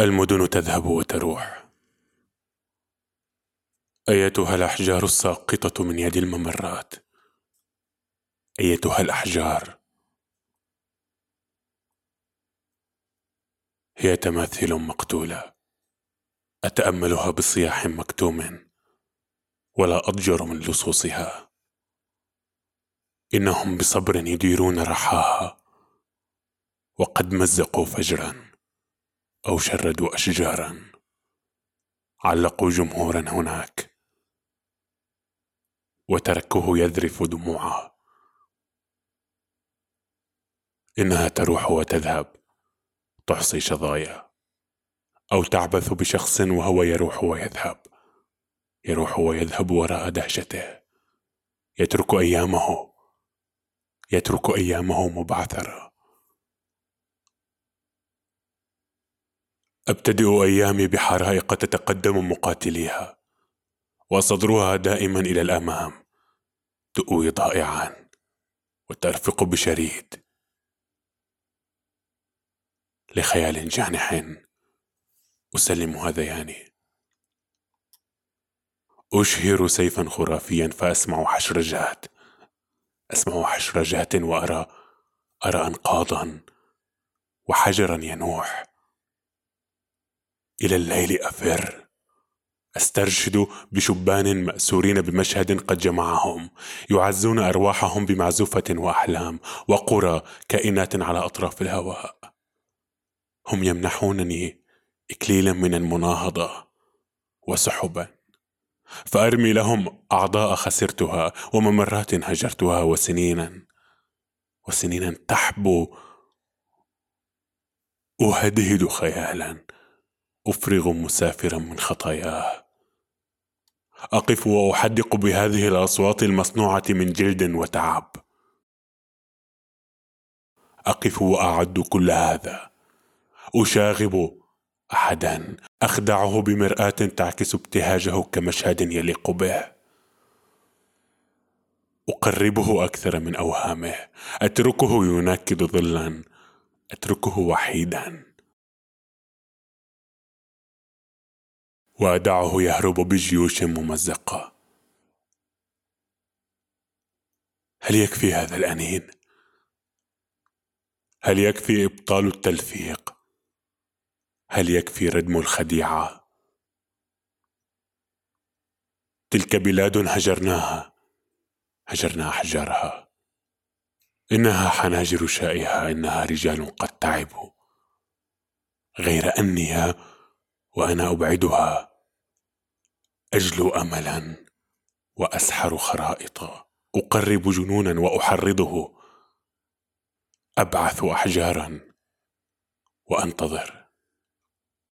المدن تذهب وتروح. أيتها الأحجار الساقطة من يد الممرات؟ أيتها الأحجار؟ هي تماثيل مقتولة. أتأملها بصياح مكتوم ولا أضجر من لصوصها. إنهم بصبر يديرون رحاها وقد مزقوا فجرا. أو شردوا أشجارا. علقوا جمهورا هناك. وتركوه يذرف دموعه. إنها تروح وتذهب. تحصي شظايا. أو تعبث بشخص وهو يروح ويذهب. يروح ويذهب وراء دهشته. يترك أيامه. يترك أيامه مبعثرة أبتدئ أيامي بحرائق تتقدم مقاتليها وصدرها دائما إلى الأمام. تؤوي ضائعا وترفق بشريد. لخيال جانح أسلم هذياني أشهر سيفا خرافيا فأسمع حشرجات أسمع حشرجات وأرى أرى أنقاضا وحجرا ينوح. إلى الليل أفر. أسترشد بشبان مأسورين بمشهد قد جمعهم. يعزون أرواحهم بمعزوفة وأحلام وقرى كائنات على أطراف الهواء. هم يمنحونني إكليلا من المناهضة وسحبا. فأرمي لهم أعضاء خسرتها وممرات هجرتها وسنينا. وسنينا تحبو. أهدهد خيالا. أفرغ مسافرا من خطاياه. أقف وأحدق بهذه الأصوات المصنوعة من جلد وتعب. أقف وأعد كل هذا. أشاغب أحدا. أخدعه بمرآة تعكس ابتهاجه كمشهد يليق به. أقربه أكثر من أوهامه. أتركه ينكد ظلا. أتركه وحيدا. وأدعه يهرب بجيوش ممزقة هل يكفي هذا الأنين؟ هل يكفي إبطال التلفيق؟ هل يكفي ردم الخديعة؟ تلك بلاد هجرناها هجرنا أحجارها إنها حناجر شائها إنها رجال قد تعبوا غير أني وأنا أبعدها. أجلو أملا وأسحر خرائطا أقرب جنونا وأحرضه. أبعث أحجارا وأنتظر.